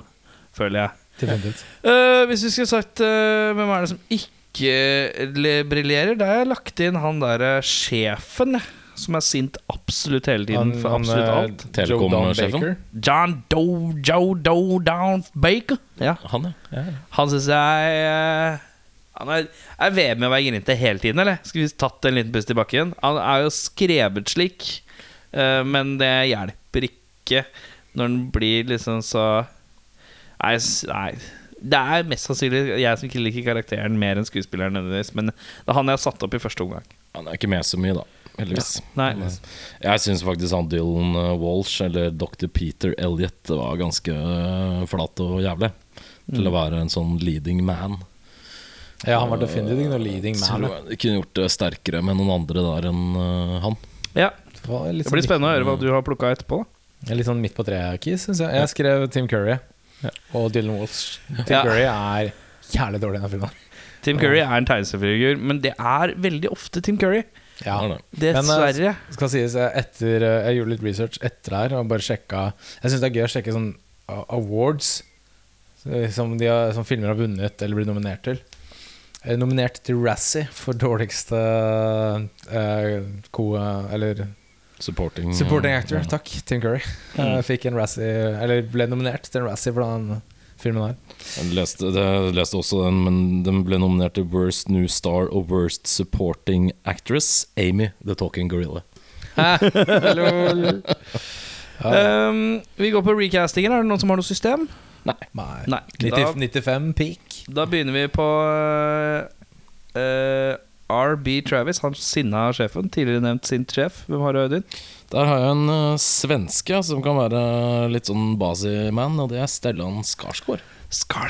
føler jeg. Definitivt. Eh, hvis vi skulle sagt uh, hvem er det som ikke briljerer, da har jeg lagt inn han derre sjefen, som er sint absolutt hele tiden for absolutt eh, alt. Telekom-sjefen? John Doe Joe Doe Down Baker. Ja, Han, ja. ja. han syns jeg Han er, er vevet med å være grinete hele tiden, eller? Skal vi tatt en liten pust i bakken? Han er jo skrevet slik, eh, men det hjelper ikke når den blir liksom så Nei, nei. Det er mest sannsynlig jeg som ikke liker karakteren mer enn skuespilleren nødvendigvis, men det er han jeg har satt opp i første omgang. Han er ikke med så mye, da. Heldigvis. Nei. Men, Jeg syns faktisk han Dylan eh, Walsh, eller Dr. Peter Elliot, var ganske eh, flat og jævlig. Til Mm. å være en sånn leading man. Ja, han var definitivt ikke noe leading man. Tror jeg kunne gjort det sterkere med noen andre der enn eh, han. Ja, Det litt Det sånn blir spennende å høre hva du har plukka etterpå. da Litt sånn midt på treet-keys, syns jeg. Jeg skrev Tim Curry og Dylan Walsh. Tim Ja. Curry er jævlig dårlig i den filmen. Tim Curry er en tegneseriefigur, men det er veldig ofte Tim Curry. Ja. Dessverre. er det. Skal sies eh, etter eh, Jeg gjorde litt research etter her og bare sjekka Jeg syns det er gøy å sjekke sånn awards eh, som, de har, som filmer har vunnet eller blitt nominert til. Eh, Nominert til Razzie for dårligste eh, co... Eller Supporting, supporting eh, actor. ja. Takk, Tim Curry. Mm. fikk en Razzie Eller ble nominert til en Razzie for den filmen her. Jeg leste, det, jeg leste også den, men den ble nominert til Worst New Star og Worst Supporting Actress. Amy, The Talking Gorilla. *laughs* Lol. Um, vi går på recastingen. Er det noen som har noe system? Nei. Nei. 90, 95 peak. Da begynner vi på uh, RB Travis, han sinna sjefen. Tidligere nevnt sint sjef. Hvem har du, Audun? Der har jeg en uh, svenske som kan være litt sånn Basi-man, og det er Stellan Skarsgård. Scar.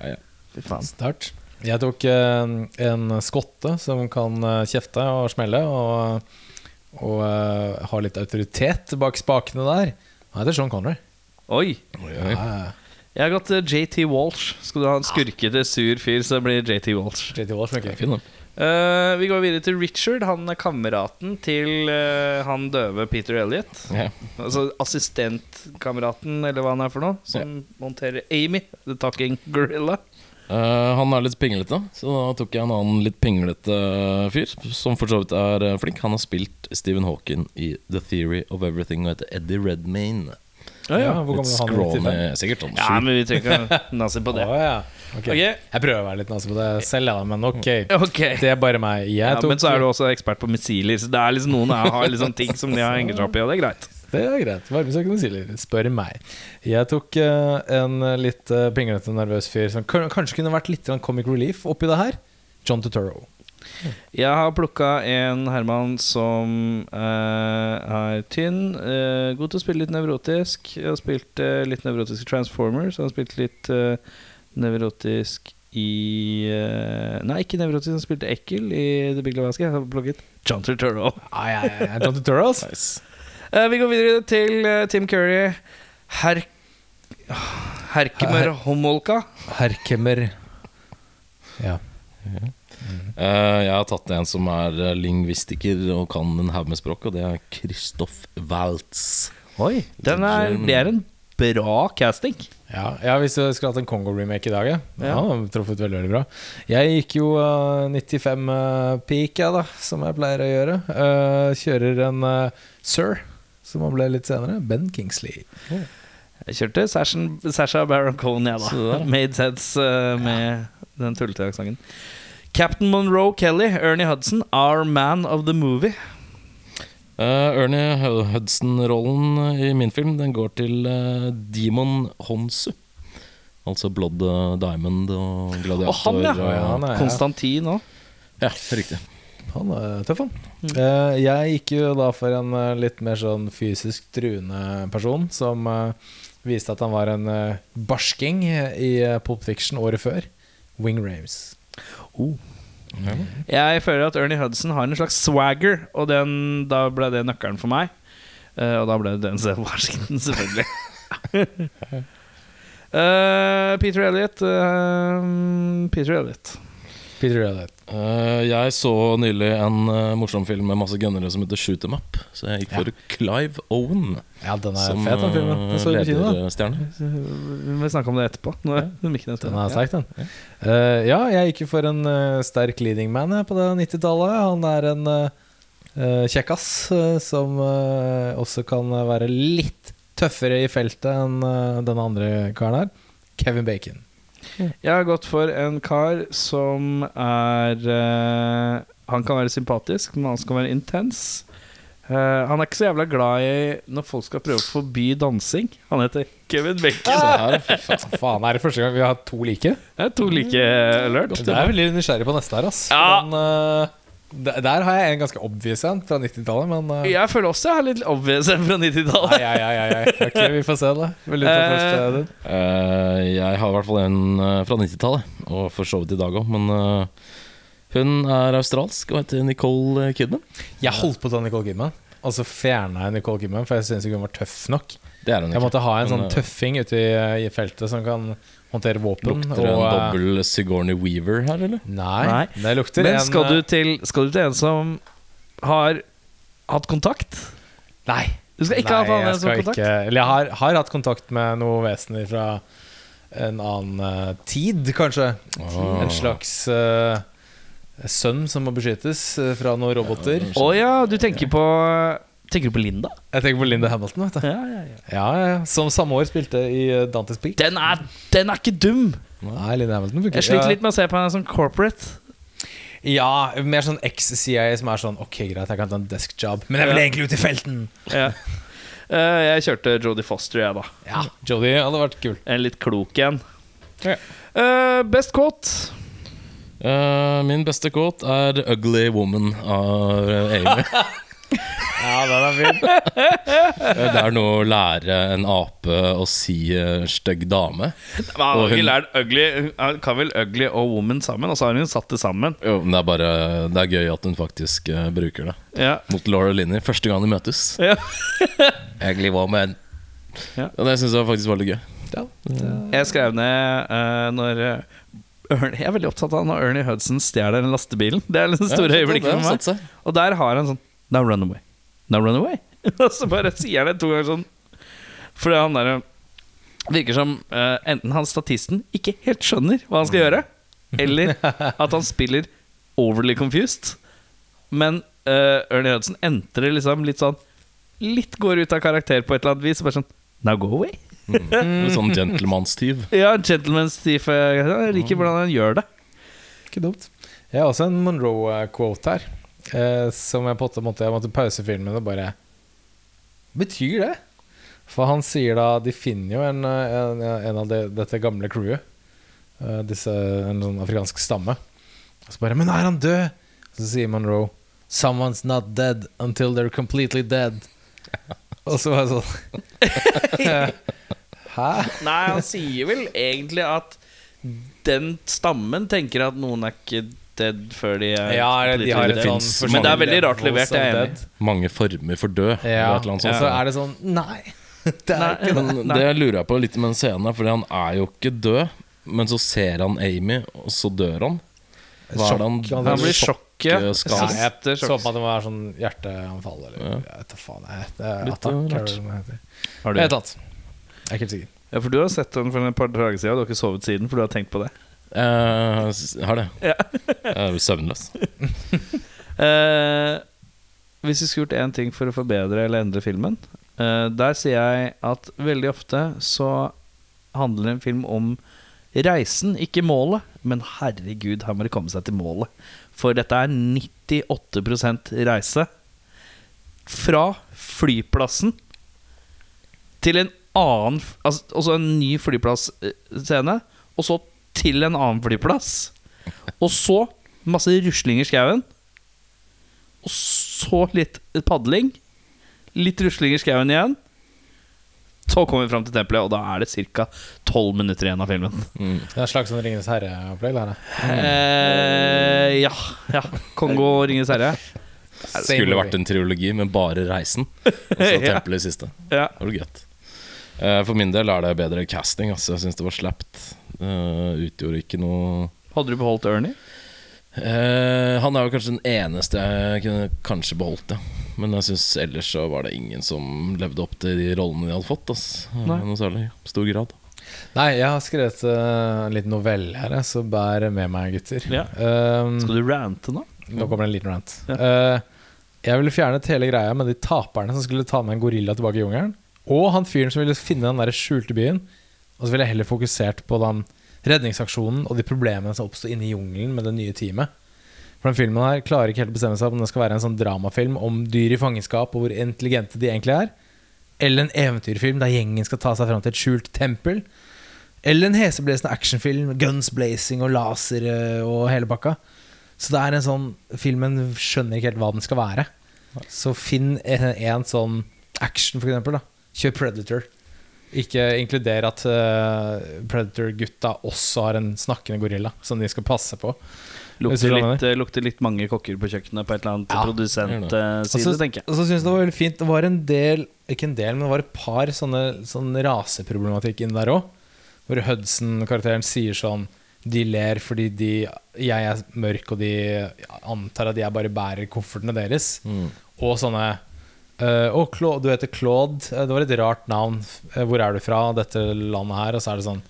Ja, ja. Fy faen. Start. Jeg tok uh, en skotte som kan eh, kjefte og smelle, og, og uh, har litt autoritet bak spakene der. Han heter Sean Connery. Oi. Oi, oi. Ja, Jeg har gått JT Walsh. Skal du ha en skurkete, sur fyr, så blir JT Walsh. JT Walsh, er er fin, da. Uh, vi går videre til Richard. Han er kameraten til uh, han døve Peter Elliot. Yeah. Altså assistentkameraten, eller hva han er for noe, som monterer Amy, the talking gorilla. Uh, han er litt pinglete, så da tok jeg en annen litt pinglete fyr, som for så vidt er eh, flink. Han har spilt Stephen Hawking i The Theory of Everything og heter Eddie Redmayne. Ja, hvor Litt gammel han? scrawny, sikkert sånn Ja, men vi trenger ikke *laughs* nazi på det. Å, ja. Ok. Ok. Jeg prøver å være litt nazi på det selv, ja, men ok. *laughs* Ok Det er bare meg. Jeg ja, tok, Men så er du også ekspert på missiler, så det er liksom noen jeg har liksom ting som de har hengt seg opp i, og det er greit. Det er greit. Varmesøkende siler. Spør meg. Jeg tok eh, en litt uh, pinglete, nervøs fyr som kan- kanskje kunne vært litt grann comic relief oppi det her. John Turturro. Jeg har plukka en Herman som uh, er tynn, uh, god til å spille litt nevrotisk. Jeg har spilt uh, litt nevrotisk i Transformers. Jeg har spilt litt nevrotisk i Nei, ikke nevrotisk, han spilte ekkel i The Big Lebowski. Jeg har plukket John Turturro. *laughs* Ah, ja, ja, ja. John Turturro. Nice. Eh, vi går videre til Tim Curry. Her Herkemer Homolka. Herkemer. Ja. Eh, jeg har tatt en som er eh, lingvistiker og kan en haug med språk, og det er Christoph Waltz. Oi, den er, det er en bra casting. Ja, ja, hvis du skulle hatt en Kongo-remake i dag, ja. Ja. ja. Truffet veldig, veldig bra. Jeg gikk jo uh, 95 uh, peak, ja, da, som jeg pleier å gjøre. Uh, kjører en eh, Sir, som han ble litt senere. Ben Kingsley. Jeg kjørte Sasha, Sasha Baron Cohen, jeg, da. *laughs* Made sense eh, med den tullete aksenten. Captain Monroe Kelly, Ernie Hudson, Our Man of the Movie. Uh, Ernie Hudson-rollen i min film Den går til uh, Demon Honsu. Altså Blood eh, Diamond og Gladiator. Og han, ja. og- Ja, han er- Konstantin òg. ja, riktig. Han er tøff, han. Eh, jeg gikk jo da for en eh, litt mer sånn fysisk truende person, som eh, viste at han var en uh, barsking i uh, Pulp Fiction året før. Wing Rames. Jeg føler at Ernie Hudson har en slags swagger, og den, da ble det nøkkelen for meg. Uh, og da ble det Denzel *laughs* Washington, selvfølgelig. uh, *laughs* Peter Elliot. Uh, Peter Elliot. Peter Elliot. Uh, jeg så nylig en uh, morsom film med masse gunnere som heter Shoot 'em Up. Så jeg gikk for Clive Owen Ja, den er som fet, den filmen. Den så lederstjerne. Vi må snakke om det etterpå. Nå er *laughs* mikken ute. Den er sterk, den. Eh, ja, jeg gikk jo for en eh, sterk leading man på det 90-tallet. Han er en uh, kjekkas eh, som eh, også kan være litt tøffere i feltet enn uh, den andre karen her. Kevin Bacon. Jeg har gått for en kar som er uh, Han kan være sympatisk, men han skal være intens. Uh, han er ikke så jævla glad i når folk skal prøve å forby dansing. Han heter Kevin Bacon. Her, faen. Faen, er det første gang vi har to like? Det er to like alert. Jeg er veldig nysgjerrig på neste her, ass. Ja. Men, eh, der, der har jeg en ganske obvious en fra 90-tallet, men eh, Jeg føler også jeg har litt obvious en fra 90-tallet. ja, ja, ja, ja. Ok, vi får se, da. Vil du ta Eh, først, Audun? Eh, jeg har i hvert fall en fra 90-tallet, og for så vidt i dag òg. Men hun er australsk og heter Nicole Kidman. Jeg holdt på å ta Nicole Kidman, og så fjerna jeg Nicole Kidman, for jeg syns ikke hun var tøff nok. Det er hun Jeg måtte ha en sånn tøffing ute i, i feltet som kan håndtere våpen. Lukter det en eh, dobbel Sigourney Weaver her, eller? Nei, Nei. det lukter Men en skal du, eh, til, skal du til en som har hatt kontakt? Nei. Du skal ikke Nei, ha hatt en som har kontakt? ikke Eller jeg har, har hatt kontakt med noe vesener fra en annen uh, tid, kanskje. Oh. En slags uh, sønn som må beskyttes fra noen roboter. Å ja, du tenker på Tenker du på Linda? Jeg tenker på Linda Hamilton, vet du. Ja, ja, ja. Ja, ja. Som samme år spilte i eh, Dantes Peak. Den er, den er ikke dum! Nei, Linda Hamilton funker. Jeg sliter litt med å se på henne som corporate. Ja, mer sånn ex-CIA som er sånn Ok, greit, jeg kan ta en desk job, men jeg vil Ja. egentlig ut i felten. Ja. *laughs* Eh, jeg kjørte Jodie Foster, jeg, da. Ja, Jodie hadde vært kul. En litt klok en. Ja. Eh, best quote. Eh, min beste quote er 'Ugly Woman' av Amy. *laughs* Ja, den er fin. Eh, *laughs* Det er noe å lære en ape å si eh, stygg dame. Men han har hun- ikke lært ugly Han kan vel ugly og woman sammen, og så har hun satt det sammen. Jo, men det er bare Det er gøy at hun faktisk eh, bruker det Ja. mot Laura Linney første gang de møtes. Ja. *laughs* Ugly woman. Ja. Og det syns jeg faktisk var litt gøy. Jeg skrev ned eh, når eh, Ernie, Jeg er veldig opptatt av når Ernie Hudson stjeler den lastebilen. Det er den det store Ja, øyeblikket det har for meg. satt seg. Og der har han sånn Now run away. Now run away. *laughs* Og så bare sier han det to ganger sånn. Fordi han der Virker som uh, enten han statisten ikke helt skjønner hva han skal gjøre, eller *laughs* at han spiller overly confused. Men uh, Ernie Hudson entrer liksom litt sånn Litt går ut av karakter på et eller annet vis. Og bare sånn Now go away. Mm. *laughs* sånn gentlemanstyv. Ja, gentlemanstyv. Eh, Jeg liker hvordan han gjør det. Ikke dumt. Jeg har også en Monroe-quote her. Eh, som jeg på en måte jeg måtte pause filmen og bare Betyr det? For han sier da De finner jo en, eh, en, en av de, dette gamle crewet. Eh, disse, en sånn afrikansk stamme. Og så bare Men er han død? Så sier Monroe Someone's not dead until they're completely dead. *laughs* Og så var jeg sånn *laughs* Hæ? Nei, han sier vel egentlig at den stammen tenker at noen er ikke dead før de er Ja, de har et sånn Men det er veldig rart levert, jeg er enig. Mange former for død. eller Ja, et eller annet sånt. så er det sånn Nei, *laughs* det er ikke det. Men det lurer jeg på litt med den scenen, her, Fordi han er jo ikke død. Men så ser han Amy, og så dør han. Hva er det han, Sjokk, Han blir sjokket. Sjokkskade. Ja, Siste jeg så sjokk. på at det må være sånn hjerteanfall eller Ja. Jeg vet da faen. Jeg, det er Litt attakk, rart. eller hva det heter. Har du? eller annet. Jeg er ikke helt sikker. Ja, for du har sett den for et par dager siden, og du har ikke sovet siden, for du har tenkt på det. Eh, Jeg har det. Ja. Jeg er søvnløs. *laughs* Eh, hvis vi skulle gjort én ting for å forbedre eller endre filmen, eh, der sier jeg at veldig ofte så handler en film om reisen, ikke målet. Men herregud, her må de komme seg til målet. For dette er 98% reise. Fra flyplassen til en annen altså, Altså en ny flyplassscene, og så til en annen flyplass. Og så masse rusling i skauen. Og så litt padling. Litt rusling i skauen igjen. Så kommer vi fram til tempelet, og da er det ca. 12 minutter igjen av filmen. Mm. Det er en slags sånn Ringenes herre-opplegg. Mm. Eh, ja. ja. Kongo og Ringenes herre. Det skulle vært en triologi med bare reisen. Og så *laughs* tempelet i siste. Ja. Det var gøtt. Eh, For min del er det bedre casting. Altså. Jeg syns det var slapt. Eh, utgjorde ikke noe Hadde du beholdt Ernie? Eh, Han er jo kanskje den eneste jeg kunne kanskje beholdt, ja. Men jeg syns ellers så var det ingen som levde opp til de rollene de hadde fått. Altså. Noe særlig stor grad. Nei, jeg har skrevet uh, en liten novelle her, så bær med meg, gutter. Ja. Um, Skal du rante nå? Nå kommer det en liten rant. Ja. Uh, jeg ville fjernet hele greia med de taperne som skulle ta med en gorilla tilbake i jungelen. Og han fyren som ville finne den der skjulte byen. Og så ville jeg heller fokusert på den redningsaksjonen og de problemene som oppsto inne i jungelen med det nye teamet. For den filmen her klarer ikke helt å bestemme seg om den skal være en sånn dramafilm om dyr i fangenskap og hvor intelligente de egentlig er. Eller en eventyrfilm der gjengen skal ta seg fram til et skjult tempel. Eller en heseblesende actionfilm, guns blazing og laser eh, og hele pakka. Så det er en sånn Filmen skjønner ikke helt hva den skal være. Så finn en, en sånn action, for eksempel. Da. Kjør Predator. Ikke inkluder at eh, Predator-gutta også har en snakkende gorilla som de skal passe på. Lukter litt, eh, lukter litt mange kokker på kjøkkenet på et eller annet Ja, produsentside, så- tenker jeg. Og så synes jeg det var veldig fint Det var en del, ikke en del, men det var et par sånne, sånne raseproblematikk inni der òg. Hvor Hudson-karakteren sier sånn De ler fordi de jeg er mørk, og de antar at jeg bare bærer koffertene deres. Mm. Og sånne eh, Å, Cla- du heter Claude. Eh, Det var et rart navn. Eh, Hvor er du fra? Dette landet her. Og så er det sånn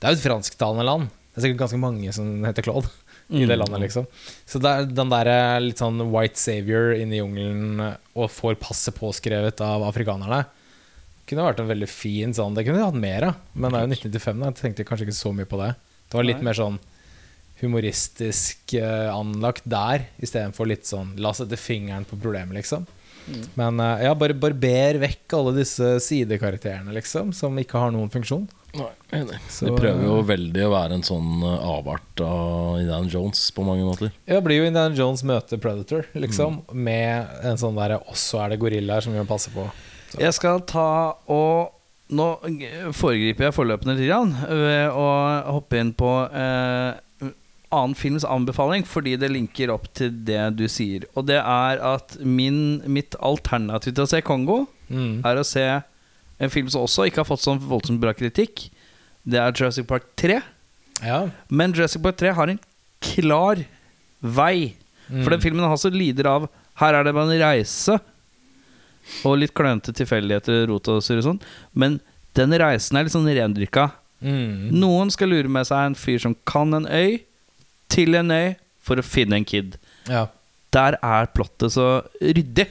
Det er jo et fransktalende land. Det er sikkert ganske mange som heter Claude i det landet, liksom. Så den der litt sånn white savior inne i jungelen og får passet påskrevet av afrikanerne. Kunne vært en veldig fin sånn Det kunne vi hatt mer av, men det er jo 1995. Da. Jeg tenkte kanskje ikke så mye på det. Det var litt mer sånn humoristisk anlagt der, istedenfor litt sånn la sette fingeren på problemet, liksom. Men eh, ja, bare barber vekk alle disse sidekarakterene, liksom, som ikke har noen funksjon. Nei, enig. Så- De prøver jo veldig å være en sånn eh, avart av Indiana Jones på mange måter. Ja, det blir jo Indiana Jones møter Predator, liksom, med en sånn derre også er det gorillaer som vi må passe på. Jeg skal ta og Nå foregriper jeg forløpene litt ved å hoppe inn på eh, annen films anbefaling, fordi det linker opp til det du sier. Og det er at min, mitt alternativ til å se Kongo Mm. er å se en film som også ikke har fått sånn voldsomt bra kritikk. Det er Jurassic Park 3. Ja. Men Jurassic Park 3 har en klar vei. Mm. For den filmen har så lider av Her er det bare en reise. Og litt klønete tilfeldigheter, rot og surr og sånn. Men den reisen er litt sånn rendyrka. Mm. Noen skal lure med seg en fyr som kan en øy, til en øy, for å finne en kid. Ja. Der er plottet så ryddig.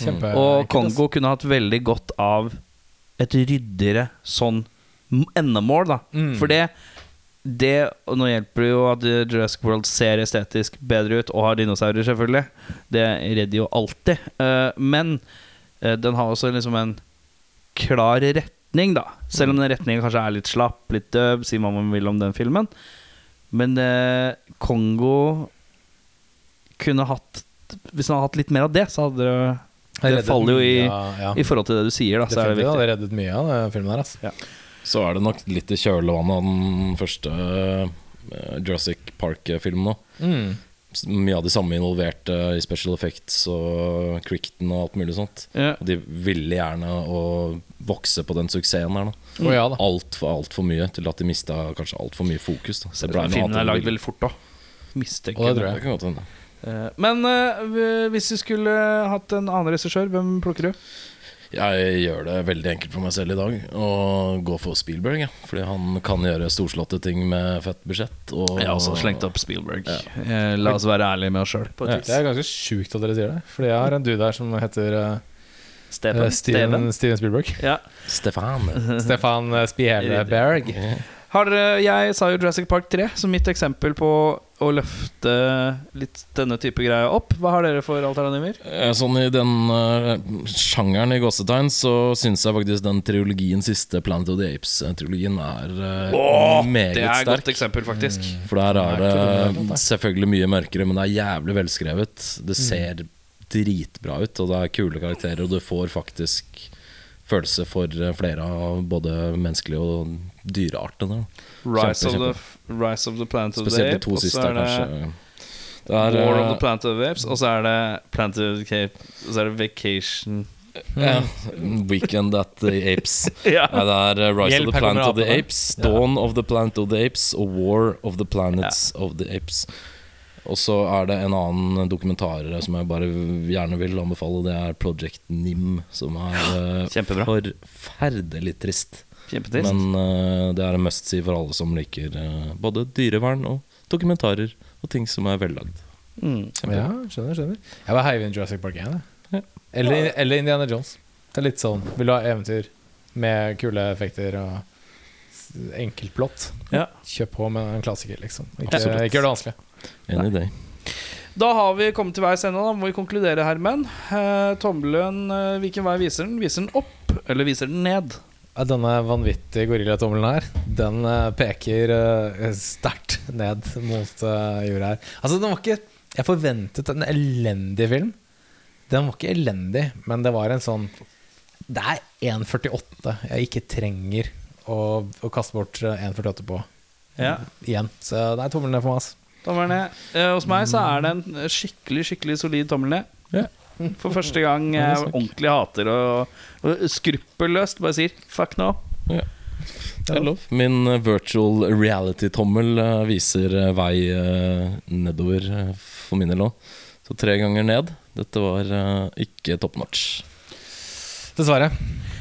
Kjempe Og. Kongo kunne hatt veldig godt av et ryddigere sånn endemål, da. Mm. For det, det Og nå hjelper det jo at Jurassic World ser estetisk bedre ut, og har dinosaurer, selvfølgelig. Det redder jo alltid. Eh, men eh, den har også liksom en klar retning, da. Selv om den retningen kanskje er litt slapp, litt døv, si hva man vil om den filmen. Men eh, Kongo kunne hatt Hvis han hadde hatt litt mer av det, så hadde det Det reddet faller jo i, ja, ja. i forhold til det du sier, da. Så er det viktig. det reddet mye av den filmen der. Altså. Så er det nok litt i kjølvannet av den første eh, Jurassic Park-filmen òg. Mm. Mye av de samme involverte i special effects og Crichton og alt mulig sånt. Ja. Og de ville gjerne å vokse på den suksessen der. da Å ja da. Altfor alt for mye til at de mista kanskje altfor mye fokus. Da. Så Filmen er lagd veldig fort òg. Mistenker Og det tror jeg. Eh, Men uh, hvis du skulle hatt en annen regissør, hvem plukker du? Jeg gjør det veldig enkelt for meg selv i dag og går for Spielberg. Ja. Fordi han kan gjøre storslåtte ting med fett budsjett. Og Jeg har også slengt opp Spielberg. Ja. La oss være ærlige med oss sjøl. Ja, det er ganske sjukt at dere sier det. Fordi jeg har en dude her som heter eh, Steven. eh, Steven, Steven Spielberg. Ja. Stefan. *laughs* Stefan Spielberg. Har jeg sa jo Jurassic Park 3 som mitt eksempel på å løfte litt denne type greia opp. Hva har dere for alternativer? Eh, Sånn I den uh, sjangeren i gåsetegn så syns jeg faktisk den trilogien siste Planet of the Apes-trilogien er eh, meget det er et godt eksempel, faktisk. For der er det, det det. selvfølgelig mye mørkere, men det er jævlig velskrevet. Det ser dritbra ut, og det er kule karakterer, og du får faktisk følelse for flere av både menneskelige og dyreartene. Rise of, the, Rise of the Planet of the Apes. Spesielt de to siste, kanskje. Det er, War of eh, the Planet of the Apes, og så er det Planet of the Cape, og så er det Vacation ja, Weekend at the Apes. *laughs* Ja. Det er uh, Rise Hjelp, of the Planet of the. Apes, Dawn of the Planet of the Apes og War of the Planets of the Apes. Og så er det en annen dokumentar som jeg bare gjerne vil anbefale. Det er Project NIM, som er Kjempebra. forferdelig trist. Kjempetrist. Men uh, det er en must see for alle som liker uh, både dyrevern og dokumentarer og ting som er vellagd. Mm. Ja, skjønner, skjønner. Jeg var heiv inn Jurassic Park 1. Ja. Eller, eller Indiana Jones. Det er litt sånn Vil du ha eventyr med kule effekter og s- enkelt plott? Ja. Kjøp på med en klassiker, liksom. Ikke, ikke gjør det vanskelig. Enig i det. Da har vi kommet til veis ende. Da må vi konkludere, Herman. Eh, tommelen, eh, hvilken vei viser den? Viser den opp, eller viser den ned? Denne vanvittige gorillatommelen her, den eh, peker uh, sterkt ned mot eh, jorda her. Altså, den var ikke Jeg forventet en elendig film. Den var ikke elendig, men det var en sånn Det er 1,48 jeg ikke trenger å, å kaste bort eh, 1,48 på Ja. igjen. Så det er tommelen ned for meg. ass. Tommel ned. Eh, hos meg så er det en skikkelig skikkelig solid tommel ned. Ja. For første gang jeg ordentlig hater og, og skruppelløst bare sier 'fuck no'. Det er lov. Min eh, virtual reality-tommel eh, viser eh, vei eh, nedover eh, for min del òg. Så tre ganger ned. Dette var eh, ikke top notch. Dessverre.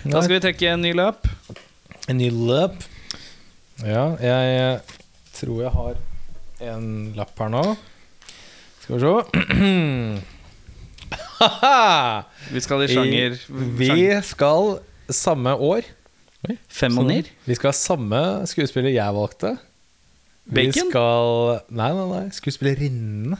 Da skal vi trekke en ny løp. En ny løp. Ja, jeg eh, tror jeg har en lapp her nå. Skal vi se. *clears throat* Vi skal i sjanger, Vi sjanger. skal samme år. Fem og nier. Vi skal ha samme skuespiller jeg valgte. Vi skal Nei, nei, nei. Skuespillerinnene.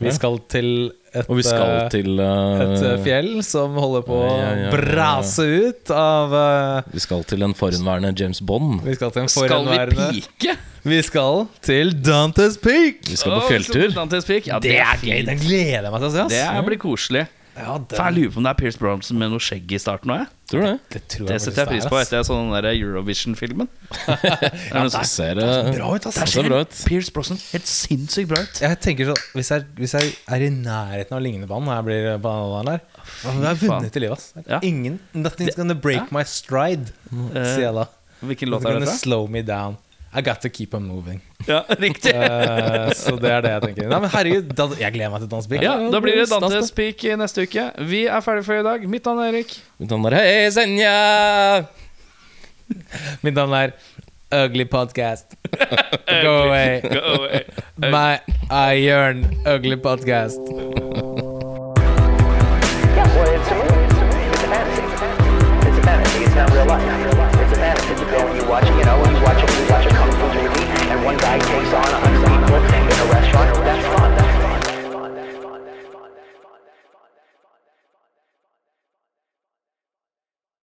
Vi skal til et, Og vi skal eh, til uh, et eh, fjell som holder på å Ja, ja, ja, brase ut av uh, Vi skal til en forhenværende James Bond. Vi skal til en Skal vi pike? Vi skal til Dantes Peak! Vi skal på vi fjelltur. Dantes Peak. Ja, Det er gøy! Den gleder jeg meg til å se. ass. Det blir koselig. Ja, den, Faen, Jeg lurer på om det er Pierce Bronson med noe skjegg i starten òg. Tror du det? det tror Det setter jeg pris på er, etter jeg så den der Eurovision-filmen. *laughs* Det ser, eh, ass. Bra ut, ass. det ser bra ut. Pierce Brosnan helt sinnssykt bra ut. Jeg tenker sånn Hvis jeg, hvis jeg er i nærheten av lignende band når jeg blir på den alderen der Jeg har vunnet i livet, ass. Ja. Ingen Nothing's gonna break my stride, sier jeg da. Hvilken Nothing's låt er det gonna fra? slow me down. I got to keep on moving. Ja, *laughs* riktig. uh, så det er det jeg tenker. Nei, men herregud, da, jeg gleder meg til Dans Peak. Ja, Da blir det. Dantes Peak neste uke. Vi er ferdige for i dag. Mitt navn er Erik. Mitt navn er Hei, Senja! Mitt navn er Ugly Podcast. *laughs* Go away. Go away. My I yearn Ugly Podcast.